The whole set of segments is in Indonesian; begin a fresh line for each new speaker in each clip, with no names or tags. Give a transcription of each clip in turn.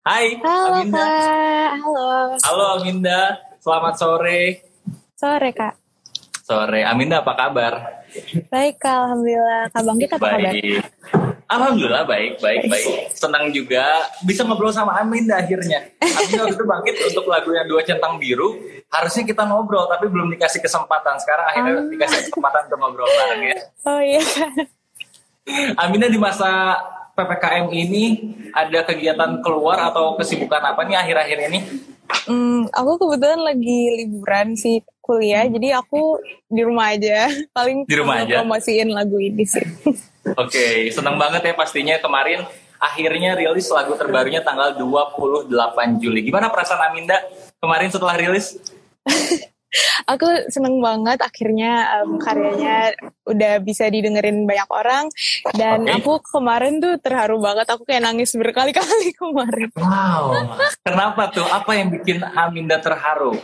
Hai,
Halo
Aminda.
Kak, halo.
Halo Aminda, selamat sore.
Sore Kak.
Sore, Aminda apa kabar?
Baik Kak, Alhamdulillah. Kak Bangkit apa kabar?
Baik. Alhamdulillah baik, baik, baik. Senang juga bisa ngobrol sama Aminda akhirnya. Aminda waktu itu bangkit untuk lagu yang dua centang biru. Harusnya kita ngobrol, tapi belum dikasih kesempatan. Sekarang akhirnya
Ah.
dikasih kesempatan untuk ngobrol bareng ya.
Oh iya.
Aminda di masa PPKM ini ada kegiatan keluar atau kesibukan apa nih akhir-akhir ini?
Hmm, aku kebetulan lagi liburan sih kuliah, jadi aku di rumah aja. Paling
Di rumah aja?
promosiin lagu ini sih.
Oke, senang banget ya pastinya kemarin akhirnya rilis lagu terbarunya tanggal 28 Juli. Gimana perasaan Aminda kemarin setelah rilis?
aku seneng banget akhirnya em, karyanya udah bisa didengerin banyak orang. Dan
Oke.
aku kemarin tuh terharu banget. Aku kayak nangis berkali-kali kemarin.
Wow, kenapa tuh? Apa yang bikin Aminda terharu?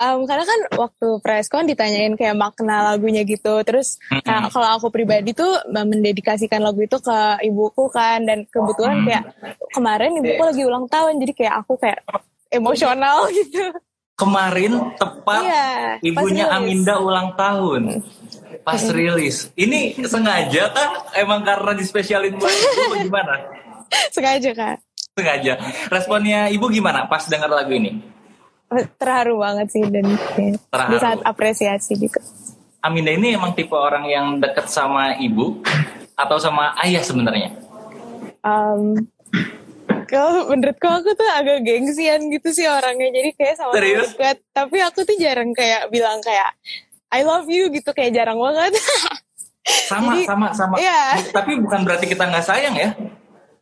Um, karena kan waktu preskon ditanyain kayak makna lagunya gitu, terus kayak kalau aku pribadi tuh uh, mendedikasikan lagu itu ke ibuku kan, dan kebetulan kayak kemarin ibuku lagi ulang tahun, jadi kayak aku kayak emosional gitu.
Kemarin tepat
Iya, pas
ibunya
rilis.
Aminda ulang tahun. Pas rilis. Ini sengaja kah? Emang karena dispesialin buat ibu gimana?
Sengaja kak,
Sengaja. Responnya ibu gimana pas dengar lagu ini?
terharu banget sih dan
Terharu.
di saat apresiasi gitu.
Aminda ini emang tipe orang yang deket sama ibu atau sama ayah sebenarnya?
Um, kalau menurutku aku tuh agak gengsian gitu sih orangnya, jadi kayak sama
Serius?
dekat, tapi aku tuh jarang kayak bilang kayak I love you gitu kayak jarang banget.
Sama,
Jadi,
sama, sama.
iya.
Tapi bukan berarti kita nggak sayang ya.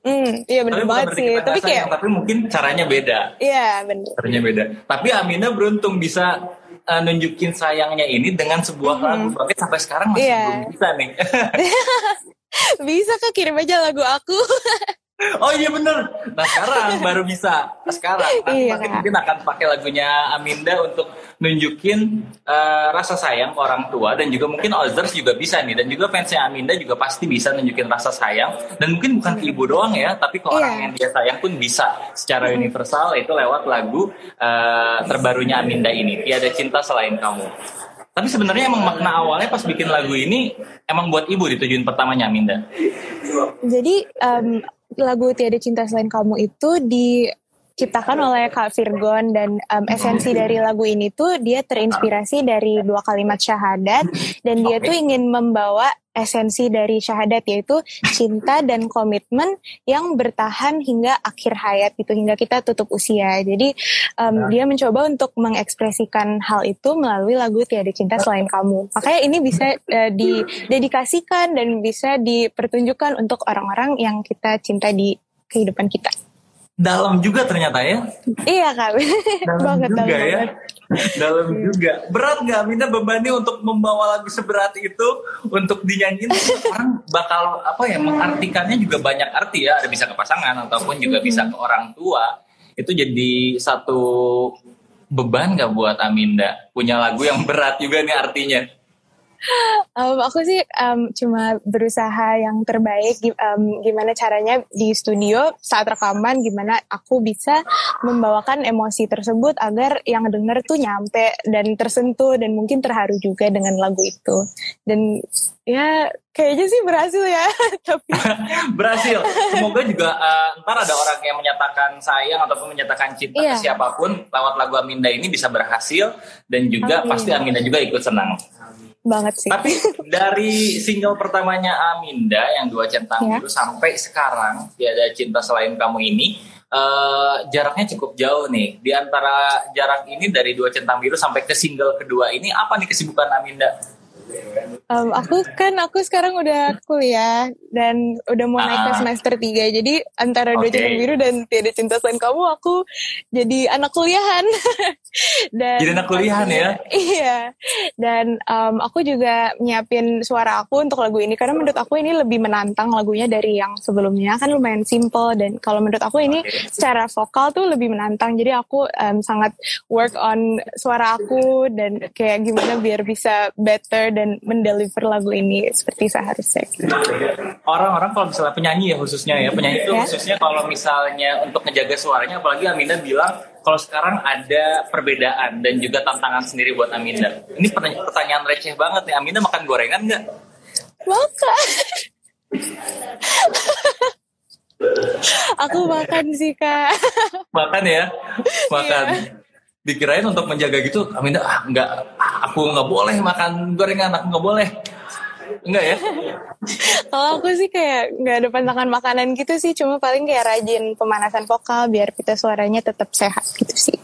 Hmm, iya bener
Tapi bukan
banget sih.
kita
Tapi
sayang,
kayak,
tapi mungkin caranya beda.
iya bener.
Caranya beda. Tapi Aminda beruntung bisa uh, nunjukin sayangnya ini dengan sebuah lagu. Berarti sampai sekarang masih
Iya.
belum bisa nih.
Bisa kak kirim aja lagu aku.
oh iya bener. Nah sekarang baru bisa. Sekarang. Nanti
Iya, Kak.
mungkin akan pakai lagunya Aminda untuk nunjukin uh, rasa sayang ke orang tua dan juga mungkin others juga bisa nih dan juga fansnya Aminda juga pasti bisa nunjukin rasa sayang dan mungkin bukan ke ibu doang ya tapi ke orang
Iya.
yang dia sayang pun bisa secara universal itu lewat lagu uh, terbarunya Aminda ini tiada cinta selain kamu tapi sebenarnya emang makna awalnya pas bikin lagu ini emang buat ibu ditujuin pertamanya Aminda
Jadi em, lagu Tiada Cinta Selain Kamu itu diciptakan oleh Kak Virgon dan em, esensi dari lagu ini tuh dia terinspirasi dari dua kalimat syahadat dan dia tuh ingin membawa esensi dari syahadat yaitu cinta dan komitmen yang bertahan hingga akhir hayat gitu hingga kita tutup usia. Jadi em, dia mencoba untuk mengekspresikan hal itu melalui lagu Tiada Cinta Selain Kamu. Makanya ini bisa eh, didedikasikan dan bisa dipertunjukkan untuk orang-orang yang kita cinta di kehidupan kita.
Dalam juga ternyata ya.
Iya kak,
dalam
banget
juga
dalam
ya.
banget.
dalam juga. Berat nggak Aminda bebannya untuk membawa lagu seberat itu untuk dinyanyiin? Orang bakal apa ya mengartikannya juga banyak arti ya. Ada bisa ke pasangan ataupun juga bisa ke orang tua. Itu jadi satu beban nggak buat Aminda? Punya lagu yang berat juga nih artinya
Um, aku sih um, cuma berusaha yang terbaik um, gimana caranya di studio saat rekaman gimana aku bisa membawakan emosi tersebut agar yang denger tuh nyampe dan tersentuh dan mungkin terharu juga dengan lagu itu dan ya kayaknya sih berhasil ya tapi
berhasil semoga juga eh, ntar ada orang yang menyatakan sayang ataupun menyatakan cinta
Iya.
ke siapa pun lewat lagu Aminda ini bisa berhasil dan juga
Amin.
pasti Aminda juga ikut senang
banget sih
Tapi dari single pertamanya Aminda yang dua centang
Ya.
biru sampai sekarang tiada cinta selain kamu ini eh, jaraknya cukup jauh nih. Di antara jarak ini dari dua centang biru sampai ke single kedua ini apa nih kesibukan Aminda?
Um, aku kan aku sekarang udah kuliah dan udah mau naik ke
Ah.
semester 3 jadi antara dua
Oke.
cinta biru dan tiada cinta selain kamu aku jadi anak kuliahan dan
Jadi anak kuliahan ya?
iya dan um, aku juga nyiapin suara aku untuk lagu ini karena menurut aku ini lebih menantang lagunya dari yang sebelumnya kan lumayan simple dan kalau menurut aku ini
Oke.
secara vokal tuh lebih menantang jadi aku um, sangat work on suara aku dan kayak gimana biar bisa better dan mendeliver lagu ini seperti seharusnya.
Orang-orang kalau misalnya penyanyi ya khususnya ya penyanyi itu ya. khususnya kalau misalnya untuk menjaga suaranya, apalagi Aminda bilang kalau sekarang ada perbedaan dan juga tantangan sendiri buat Aminda. Ini pertanyaan receh banget nih. Aminda makan gorengan nggak?
Makan. Aku makan sih kak.
Makan ya, makan. Yeah dikirain untuk menjaga gitu Aminda ah nggak aku nggak boleh makan gorengan aku nggak boleh. Enggak ya?
Kalau aku sih kayak nggak ada pantangan makanan gitu sih cuma paling kayak rajin pemanasan vokal biar kita suaranya tetap sehat gitu sih.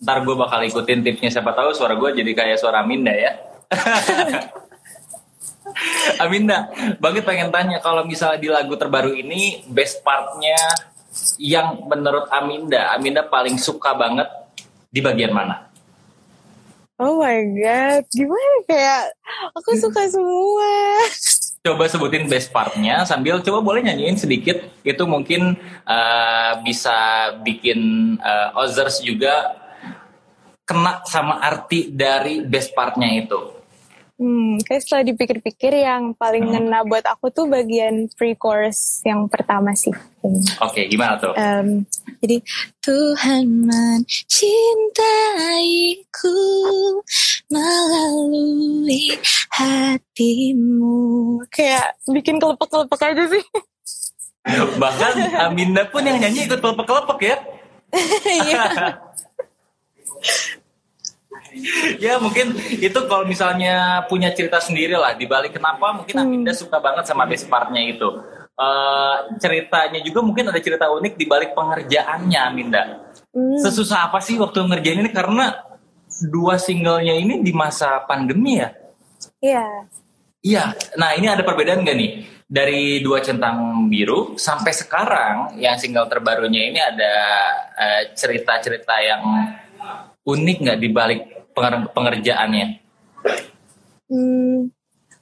Ntar gue bakal ikutin tipsnya siapa tahu suara gue jadi kayak suara Aminda ya. Aminda, banget pengen tanya kalau misalnya di lagu terbaru ini best partnya yang menurut Aminda, Aminda paling suka banget di bagian mana?
Oh my god, gimana kayak aku suka semua.
Coba sebutin best partnya sambil coba boleh nyanyiin sedikit. Itu mungkin uh, bisa bikin uh, Ozers juga kena sama arti dari best partnya itu.
Hmm, kayak setelah dipikir-pikir yang paling hmm. ngena buat aku tuh bagian pre-chorus yang pertama sih.
Oke, okay, gimana tuh?
Um, jadi Tuhan mencintaiku melalui hatimu. Kayak bikin kelepek-kelepek aja sih.
Bahkan Aminda pun yang nyanyi ikut kelepek-kelepek ya. Iya. ya mungkin itu kalau misalnya punya cerita sendiri lah di balik kenapa mungkin hmm. Aminda suka banget sama best partnya itu. Uh, ceritanya juga mungkin ada cerita unik di balik pengerjaannya Aminda. Hmm. Sesusah apa sih waktu ngerjain ini karena dua singlenya ini di masa pandemi ya?
Iya.
Iya. Nah ini ada perbedaan gak nih dari dua centang biru sampai sekarang yang single terbarunya ini ada eh, cerita-cerita uh, yang unik nggak di balik pengerjaannya?
Hmm,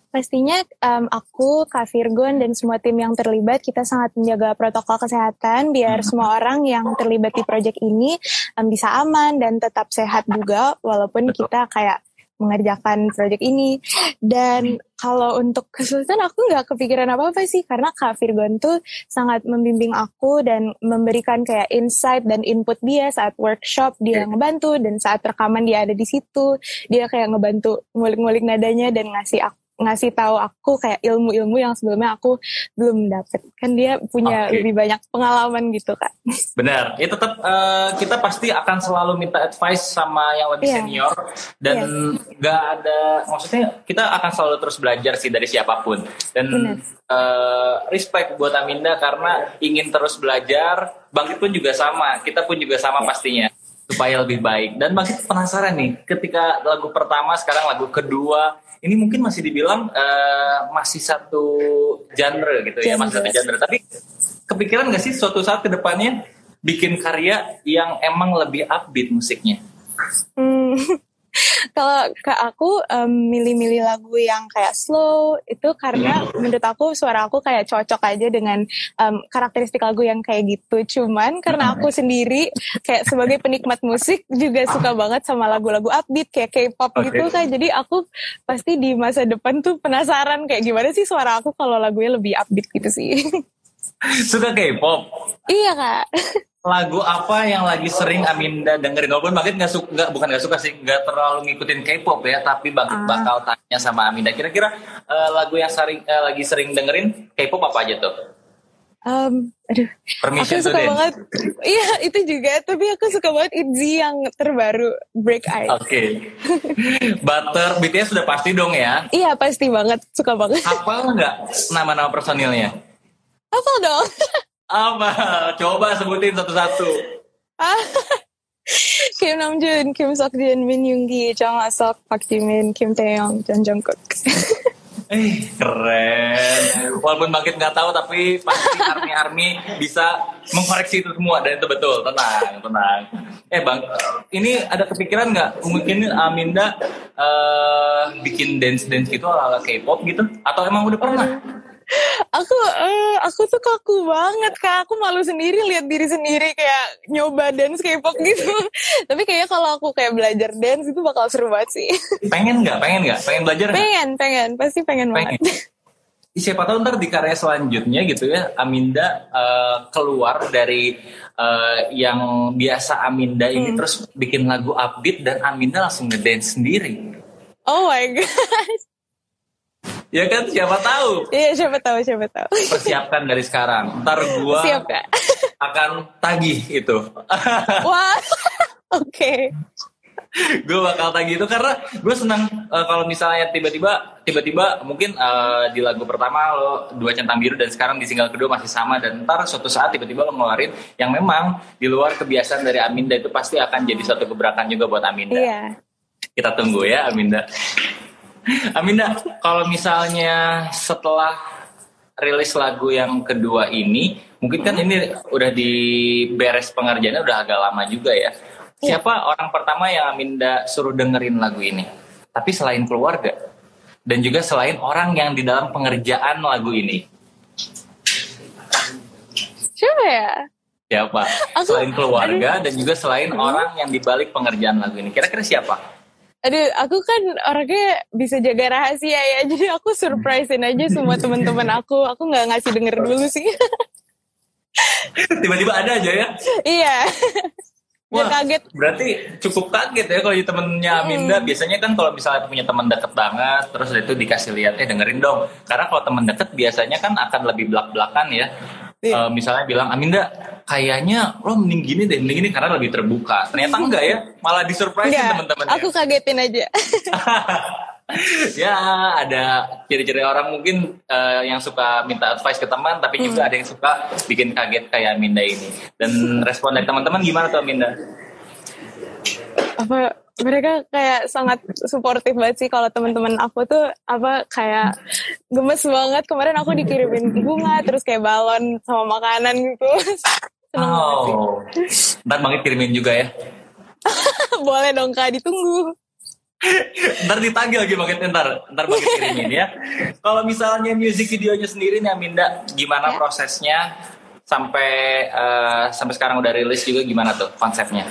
pastinya um, aku, Kak Virgon, dan semua tim yang terlibat, kita sangat menjaga protokol kesehatan biar hmm. semua orang yang terlibat di proyek ini um, bisa aman dan tetap sehat juga, walaupun Betul. kita kayak mengerjakan proyek ini. Dan kalau untuk kesulitan aku nggak kepikiran apa-apa sih karena Kak Virgon tuh sangat membimbing aku dan memberikan kayak insight dan input dia saat workshop dia ngebantu dan saat rekaman dia ada di situ dia kayak ngebantu ngulik-ngulik nadanya dan ngasih aku ngasih tahu aku kayak ilmu-ilmu yang sebelumnya aku belum dapet kan dia punya okay. lebih banyak pengalaman gitu kak
benar ya tetap uh, kita pasti akan selalu minta advice sama yang lebih yeah. senior dan yeah. gak ada maksudnya kita akan selalu terus belajar sih dari siapa pun dan uh, respect buat Aminda karena ingin terus belajar Bangkit pun juga sama kita pun juga sama yeah. pastinya supaya lebih baik dan Bangkit penasaran nih ketika lagu pertama sekarang lagu kedua ini mungkin masih dibilang uh, masih satu genre gitu ya, masih satu genre. Tapi kepikiran gak sih suatu saat ke depannya bikin karya yang emang lebih upbeat musiknya?
Hmm, kalau ke aku um, milih-milih lagu yang kayak slow itu karena menurut aku suara aku kayak cocok aja dengan um, karakteristik lagu yang kayak gitu. Cuman karena aku sendiri kayak sebagai penikmat musik juga suka banget sama lagu-lagu upbeat kayak K-pop okay. gitu kan. Jadi aku pasti di masa depan tuh penasaran kayak gimana sih suara aku kalau lagunya lebih upbeat gitu sih.
Suka K-pop?
Iya kak
lagu apa yang lagi sering Aminda dengerin walaupun Bangkit nggak suka nggak bukan nggak suka sih nggak terlalu ngikutin K-pop ya tapi Bangkit uh. bakal tanya sama Aminda kira-kira uh, lagu yang sering uh, lagi sering dengerin K-pop apa aja tuh?
Um, aduh, Permission aku suka banget. Iya itu juga, tapi aku suka banget ITZY yang terbaru Break Ice.
Oke. Okay. Butter BTS sudah pasti dong ya?
Iya pasti banget, suka banget.
Apa nggak nama-nama personilnya?
Apa dong?
Apa? Coba sebutin satu-satu.
Kim Namjoon, Kim Seokjin, Min Yoongi, Jang Asok, Park Jimin, Kim Taeyong, Jung Jungkook.
eh keren. Walaupun Bangkit nggak tahu tapi pasti Army Army bisa mengkoreksi itu semua dan itu betul. Tenang, tenang. Eh bang, ini ada kepikiran nggak mungkin Aminda uh, bikin dance dance gitu ala ala K-pop gitu? Atau emang udah pernah?
Aku uh, aku tuh kaku banget kak. Aku malu sendiri lihat diri sendiri kayak nyoba dance K-pop gitu. Tapi kayaknya kalau aku kayak belajar dance itu bakal seru banget sih.
Pengen nggak? Pengen nggak? Pengen belajar gak?
pengen pengen. Pasti pengen, pengen. banget
siapa tahu ntar di karya selanjutnya gitu ya Aminda uh, keluar dari uh, yang biasa Aminda ini hmm. terus bikin lagu upbeat dan Aminda langsung ngedance sendiri.
Oh my god
Ya kan siapa tahu.
Iya siapa tahu siapa tahu.
Persiapkan dari sekarang. Ntar gua Siap, Kak. akan tagih itu.
Wah. Oke. Okay.
gue bakal tagih itu karena gue senang uh, kalau misalnya tiba-tiba tiba-tiba mungkin uh, di lagu pertama lo dua centang biru dan sekarang di single kedua masih sama dan ntar suatu saat tiba-tiba lo ngeluarin yang memang di luar kebiasaan dari Aminda itu pasti akan jadi suatu gebrakan juga buat Aminda.
Iya.
Kita tunggu ya Aminda. Aminda, kalau misalnya setelah rilis lagu yang kedua ini, mungkin kan ini udah di beres pengerjaannya udah agak lama juga ya. Iya. Siapa orang pertama yang Aminda suruh dengerin lagu ini? Tapi selain keluarga dan juga selain orang yang di dalam pengerjaan lagu ini.
Siapa ya?
Siapa? Aku, selain keluarga aduh. dan juga selain orang yang dibalik pengerjaan lagu ini. Kira-kira siapa?
Aduh, aku kan orangnya bisa jaga rahasia ya, jadi aku surprisein aja semua teman-teman aku. Aku nggak ngasih denger dulu sih.
Tiba-tiba ada aja ya?
Iya.
Wah, kaget. Berarti cukup kaget ya kalau di temennya Aminda. Hmm. Biasanya kan kalau misalnya punya teman deket banget, terus itu dikasih lihat, eh dengerin dong. Karena kalau teman deket biasanya kan akan lebih belak-belakan ya. Uh, misalnya bilang Aminda kayaknya lo mending gini deh mending gini karena lebih terbuka. Ternyata enggak ya malah disurprise teman-teman
aku kagetin aja.
Ya ada ciri-ciri orang mungkin uh, yang suka minta advice ke teman tapi juga hmm. ada yang suka bikin kaget kayak Aminda ini. Dan respon dari teman-teman gimana tuh Aminda
apa mereka kayak sangat suportif banget sih kalau teman-teman aku tuh apa kayak gemes banget. Kemarin aku dikirimin bunga terus kayak balon sama makanan gitu.
Seneng oh. ntar banget kirimin juga ya.
Boleh dong kak ditunggu.
Ntar ditagih lagi banget ntar ntar banget kirimin ya. Kalau misalnya music videonya sendiri nih Aminda gimana ya. prosesnya? Sampai uh, sampai sekarang udah rilis juga gimana tuh konsepnya?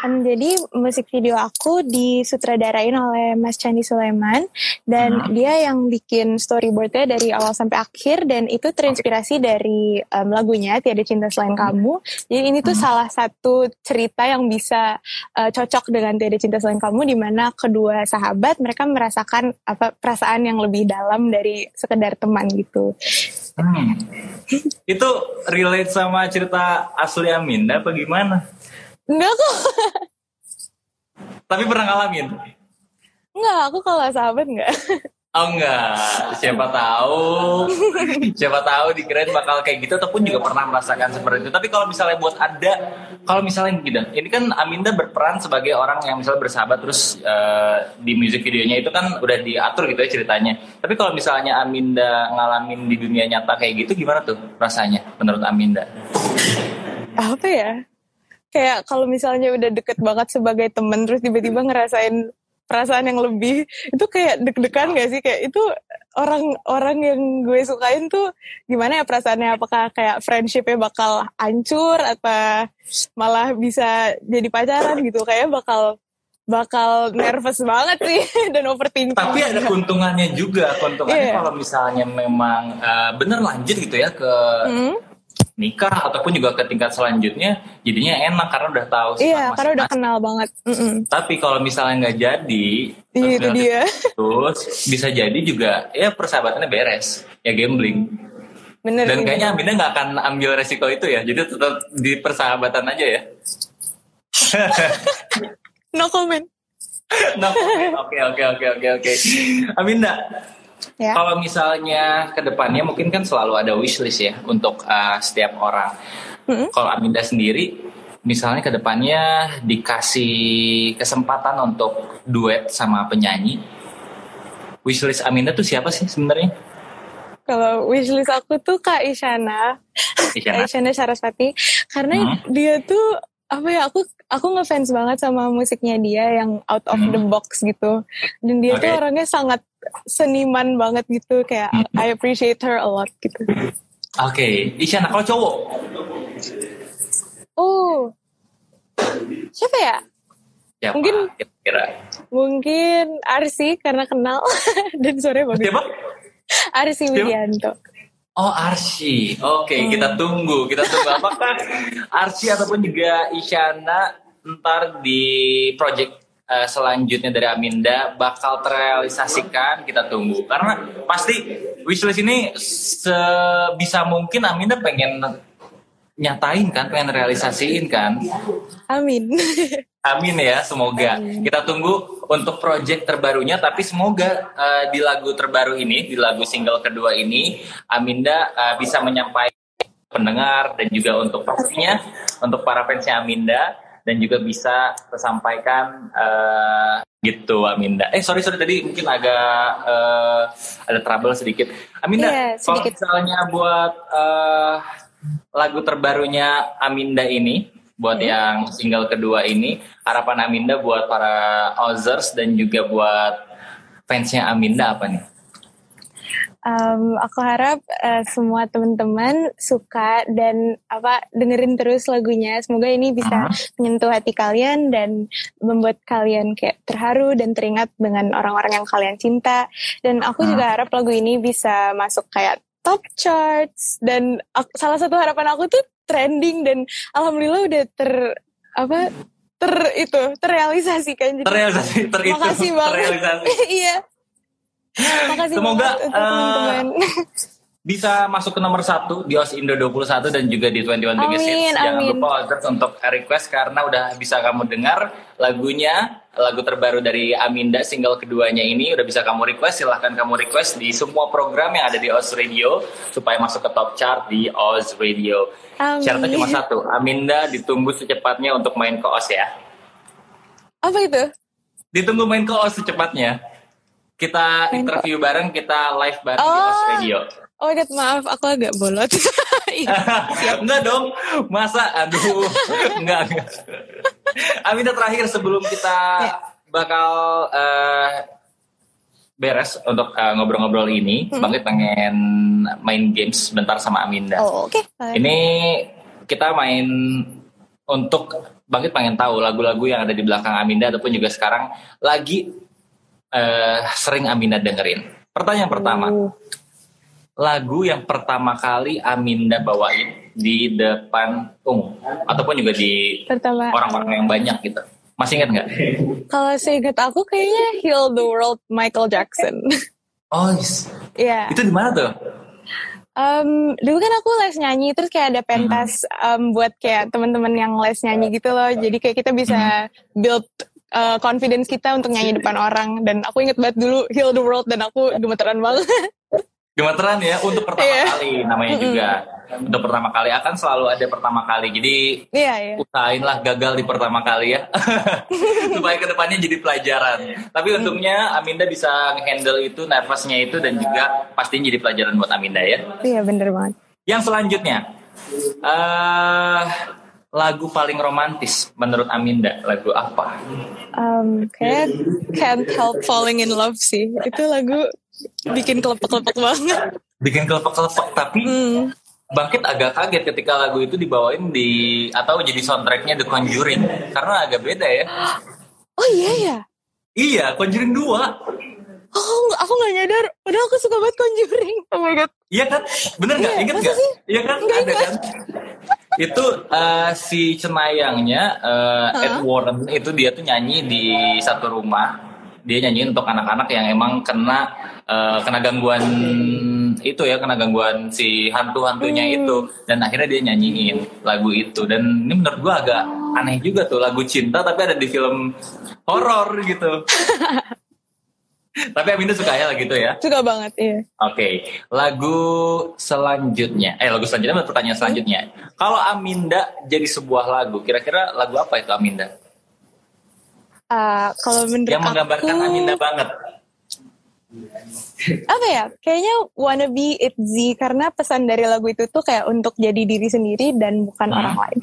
Um, jadi musik video aku disutradarain oleh Mas Chandi Sulaiman dan hmm. dia yang bikin storyboardnya dari awal sampai akhir dan itu terinspirasi okay. dari um, lagunya Tiada Cinta Selain hmm. Kamu. Jadi ini tuh hmm. salah satu cerita yang bisa uh, cocok dengan Tiada Cinta Selain Kamu di mana kedua sahabat mereka merasakan apa perasaan yang lebih dalam dari sekedar teman gitu.
Hmm. Itu relate sama cerita asli Aminda apa gimana?
Enggak kok.
Tapi pernah ngalamin?
Enggak, aku kalau sahabat enggak.
Oh enggak, siapa tahu, siapa tahu dikirain bakal kayak gitu ataupun juga pernah merasakan seperti itu. Tapi kalau misalnya buat ada, kalau misalnya gitu, ini kan Aminda berperan sebagai orang yang misalnya bersahabat terus uh, di music videonya itu kan udah diatur gitu ya ceritanya. Tapi kalau misalnya Aminda ngalamin di dunia nyata kayak gitu, gimana tuh rasanya menurut Aminda?
Apa ya? Kayak kalau misalnya udah deket banget sebagai temen terus tiba-tiba ngerasain perasaan yang lebih itu kayak deg-degan gak sih kayak itu orang-orang yang gue sukain tuh gimana ya perasaannya apakah kayak friendshipnya bakal hancur atau malah bisa jadi pacaran gitu kayak bakal bakal nervous banget sih dan overthinking.
Tapi ada keuntungannya juga, keuntungannya yeah. kalau misalnya memang uh, bener lanjut gitu ya ke hmm? Nikah ataupun juga ke tingkat selanjutnya jadinya enak karena udah tahu
iya karena udah kenal banget. Mm -mm.
tapi kalau misalnya nggak jadi
iya, itu dia.
terus bisa jadi juga ya persahabatannya beres ya gambling. Bener, dan kayaknya Aminah nggak akan ambil resiko itu ya jadi tetap di persahabatan aja ya.
No comment.
No comment. Oke oke oke oke oke. Aminda Ya. Kalau misalnya ke depannya mungkin kan selalu ada wishlist ya untuk uh, setiap orang. Mm-hmm. Kalau Aminda sendiri, misalnya ke depannya dikasih kesempatan untuk duet sama penyanyi, wishlist Aminda tuh siapa sih sebenarnya?
Kalau wishlist aku tuh Kak Isyana, Isyana, Isyana Saraswati, karena hmm. dia tuh apa ya aku aku ngefans banget sama musiknya dia yang out of hmm. the box gitu dan dia okay. tuh orangnya sangat seniman banget gitu kayak
Hmm.
I appreciate her a lot gitu.
Oke, Isyana kalau cowok
Oh, siapa ya?
siapa?
Mungkin-
kira-kira.
Mungkin Arsi karena kenal dan sore bagus.
Siapa?
Arsi
Siapa?
Widianto.
Oh Arsy, oke kita tunggu, kita tunggu apakah Arsy ataupun juga Isyana ntar di project eh, selanjutnya dari Aminda bakal terrealisasikan kita tunggu karena pasti wishlist ini sebisa mungkin Aminda pengen nyatain kan, pengen realisasiin kan.
Amin.
Amin ya, semoga. Kita tunggu untuk project terbarunya, tapi semoga eh, di lagu terbaru ini, di lagu single kedua ini, Aminda eh, bisa menyampaikan pendengar dan juga untuk pastinya untuk para fansnya Aminda dan juga bisa tersampaikan eh, gitu Aminda. Eh sorry sorry tadi mungkin agak eh, ada trouble sedikit. Aminda,
Iya,
kalau misalnya buat eh, lagu terbarunya Aminda ini buat
Hmm.
yang single kedua ini harapan Aminda buat para Ozers dan juga buat fansnya Aminda apa nih?
Um, aku harap uh, semua teman-teman suka dan apa dengerin terus lagunya. Semoga ini bisa
Ah.
menyentuh hati kalian dan membuat kalian kayak terharu dan teringat dengan orang-orang yang kalian cinta. Dan aku
Ah.
juga harap lagu ini bisa masuk kayak top charts dan aku- salah satu harapan aku tuh trending dan alhamdulillah udah ter apa ter itu terrealisasikan. Jadi,
Terrealisasi,
Makasih banget.
terrealisasi.
iya. Makasih
Semoga,
banget
eh,
teman-teman.
Bisa masuk ke nomor satu di OS Indo 21 dan juga di 21 Biggest Hits. Jangan
amin.
lupa Ozers untuk request karena udah bisa kamu dengar lagunya, lagu terbaru dari Aminda single keduanya ini udah bisa kamu request. Silahkan kamu request di semua program yang ada di Oz Radio supaya masuk ke top chart di Oz Radio.
Amin.
Syaratnya cuma satu, Aminda ditunggu secepatnya untuk main ke Oz ya.
Apa itu?
Ditunggu main ke Oz secepatnya. Kita interview bareng, kita live bareng di
Oh.
Oz Radio.
Oh god, maaf, aku agak bolot.
Enggak dong, masa aduh, enggak, enggak. Aminda terakhir sebelum kita
Ya.
bakal eh, beres untuk eh, ngobrol-ngobrol ini, Bangkit pengen main games sebentar sama Aminda.
Hmm. oh, oke.
Ini kita main untuk Bangkit pengen tahu lagu-lagu yang ada di belakang Aminda ataupun juga sekarang lagi eh, sering Aminda dengerin. Pertanyaan pertama,
Oh.
lagu yang pertama kali Aminda bawain di depan umum ataupun juga di
Pertama,
orang-orang yang banyak gitu. Masih ingat nggak?
kalau seingat aku kayaknya Heal the World Michael Jackson.
Oh, yes.
Iya.
itu di mana tuh?
Em, dulu kan aku les nyanyi terus kayak ada pentas em, buat kayak teman-teman yang les nyanyi gitu loh. Jadi kayak kita bisa build uh, confidence kita untuk nyanyi depan orang dan aku inget banget dulu Heal the World dan aku gemeteran banget.
Gemeteran ya untuk pertama
Iya.
kali namanya juga. Untuk pertama kali akan selalu ada pertama kali. Jadi
Iya, iya.
usahainlah gagal di pertama kali ya supaya ke depannya jadi pelajaran tapi untungnya Aminda bisa handle itu nervousnya itu dan juga pastinya jadi pelajaran buat Aminda ya
Iya, bener banget.
yang selanjutnya eh lagu paling romantis menurut Aminda lagu apa
Um, kayak Can't Help Falling in Love sih. Itu lagu bikin kelepek-kelepek banget.
bikin kelepek-kelepek tapi
Hmm.
Bangkit agak kaget ketika lagu itu dibawain di atau jadi soundtracknya The Conjuring karena agak beda ya
Oh iya ya.
iya Conjuring 2
Oh, aku nggak nyadar. Padahal aku suka banget Conjuring. Oh my god.
Iya kan? Bener nggak?
Iya,
Ingat nggak?
sih?
Iya kan?
Nggak
Ada
ingat.
kan? itu eh, si Cenayangnya eh, Ed Warren itu dia tuh nyanyi di satu rumah. Dia nyanyi untuk anak-anak yang emang kena eh, kena gangguan itu ya, kena gangguan si hantu-hantunya
Hmm.
itu. Dan akhirnya dia nyanyiin lagu itu. Dan ini menurut gua agak aneh juga tuh lagu cinta tapi ada di film horor gitu. tapi Aminda suka ya gitu ya?
Suka banget, iya.
Oke, lagu selanjutnya. Eh, lagu selanjutnya pertanyaan selanjutnya. Kalau Aminda jadi sebuah lagu, kira-kira lagu apa itu Aminda?
Ah, kalau menurut
Yang menggambarkan
aku,
Aminda banget.
apa ya? Kayaknya Wanna Be It Z karena pesan dari lagu itu tuh kayak untuk jadi diri sendiri dan bukan
Hmm.
orang lain.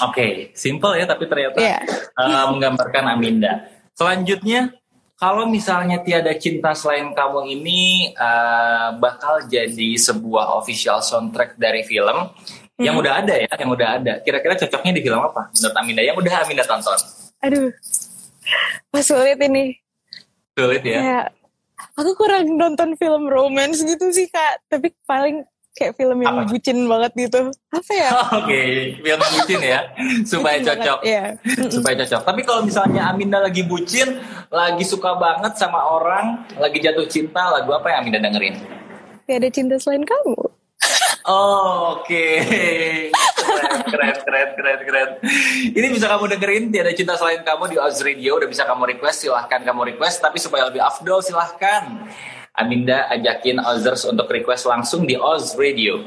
Oke, simple ya, tapi ternyata
Iya.
eh, menggambarkan Aminda. Selanjutnya, kalau misalnya tiada cinta selain kamu ini uh, bakal jadi sebuah official soundtrack dari film hmm. yang udah ada ya, yang udah ada. Kira-kira cocoknya di film apa menurut Aminda? Yang udah Aminda tonton?
Aduh, pas sulit ini.
Sulit ya. ya
aku kurang nonton film romance gitu sih kak tapi paling kayak film yang apa? bucin banget gitu apa ya
oke okay. film bucin ya supaya cocok ya. supaya cocok tapi kalau misalnya Aminda lagi bucin lagi suka banget sama orang lagi jatuh cinta lagu apa yang Aminda dengerin
Gak ada cinta selain kamu
Oh, Oke, okay. keren, keren, keren, keren, Ini bisa kamu dengerin tiada cinta selain kamu di Oz Radio. Udah bisa kamu request, silahkan kamu request. Tapi supaya lebih afdol, silahkan Aminda ajakin Ozers untuk request langsung di Oz Radio.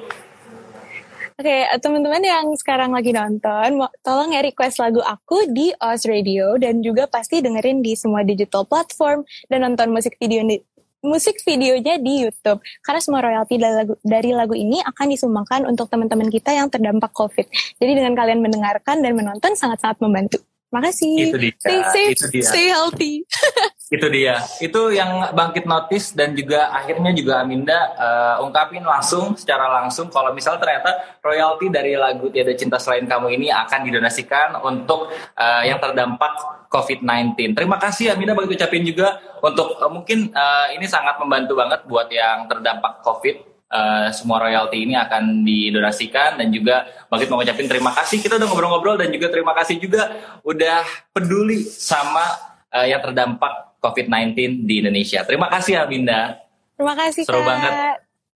Oke, okay, teman-teman yang sekarang lagi nonton, tolong ya request lagu aku di Oz Radio dan juga pasti dengerin di semua digital platform dan nonton musik video di musik videonya di YouTube. Karena semua royalti dari lagu, dari lagu ini akan disumbangkan untuk teman-teman kita yang terdampak COVID. Jadi dengan kalian mendengarkan dan menonton sangat-sangat membantu. Makasih.
Itu dia.
Stay safe,
itu dia.
stay healthy.
itu dia. Itu yang bangkit notice dan juga akhirnya juga Aminda uh, ungkapin langsung secara langsung kalau misal ternyata royalti dari lagu Tiada Cinta Selain Kamu ini akan didonasikan untuk uh, yang terdampak COVID-19. Terima kasih Aminda bagi ucapin juga untuk uh, mungkin uh, ini sangat membantu banget buat yang terdampak COVID uh, semua royalti ini akan didonasikan dan juga Bangkit mau ngucapin terima kasih kita udah ngobrol-ngobrol dan juga terima kasih juga udah peduli sama uh, yang terdampak COVID-19 di Indonesia. Terima kasih Aminda.
Terima kasih
Seru Kak. banget.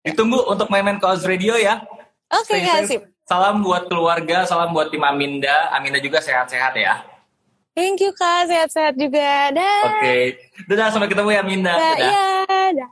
Ditunggu untuk main-main ke Oz Radio ya.
Oke, okay, kasih.
Salam buat keluarga, salam buat tim Aminda. Aminda juga sehat-sehat ya.
Thank you Kak, sehat-sehat juga. Dah.
Oke. Okay. Dadah, sampai ketemu ya Aminda.
Dadah. Ya, dah.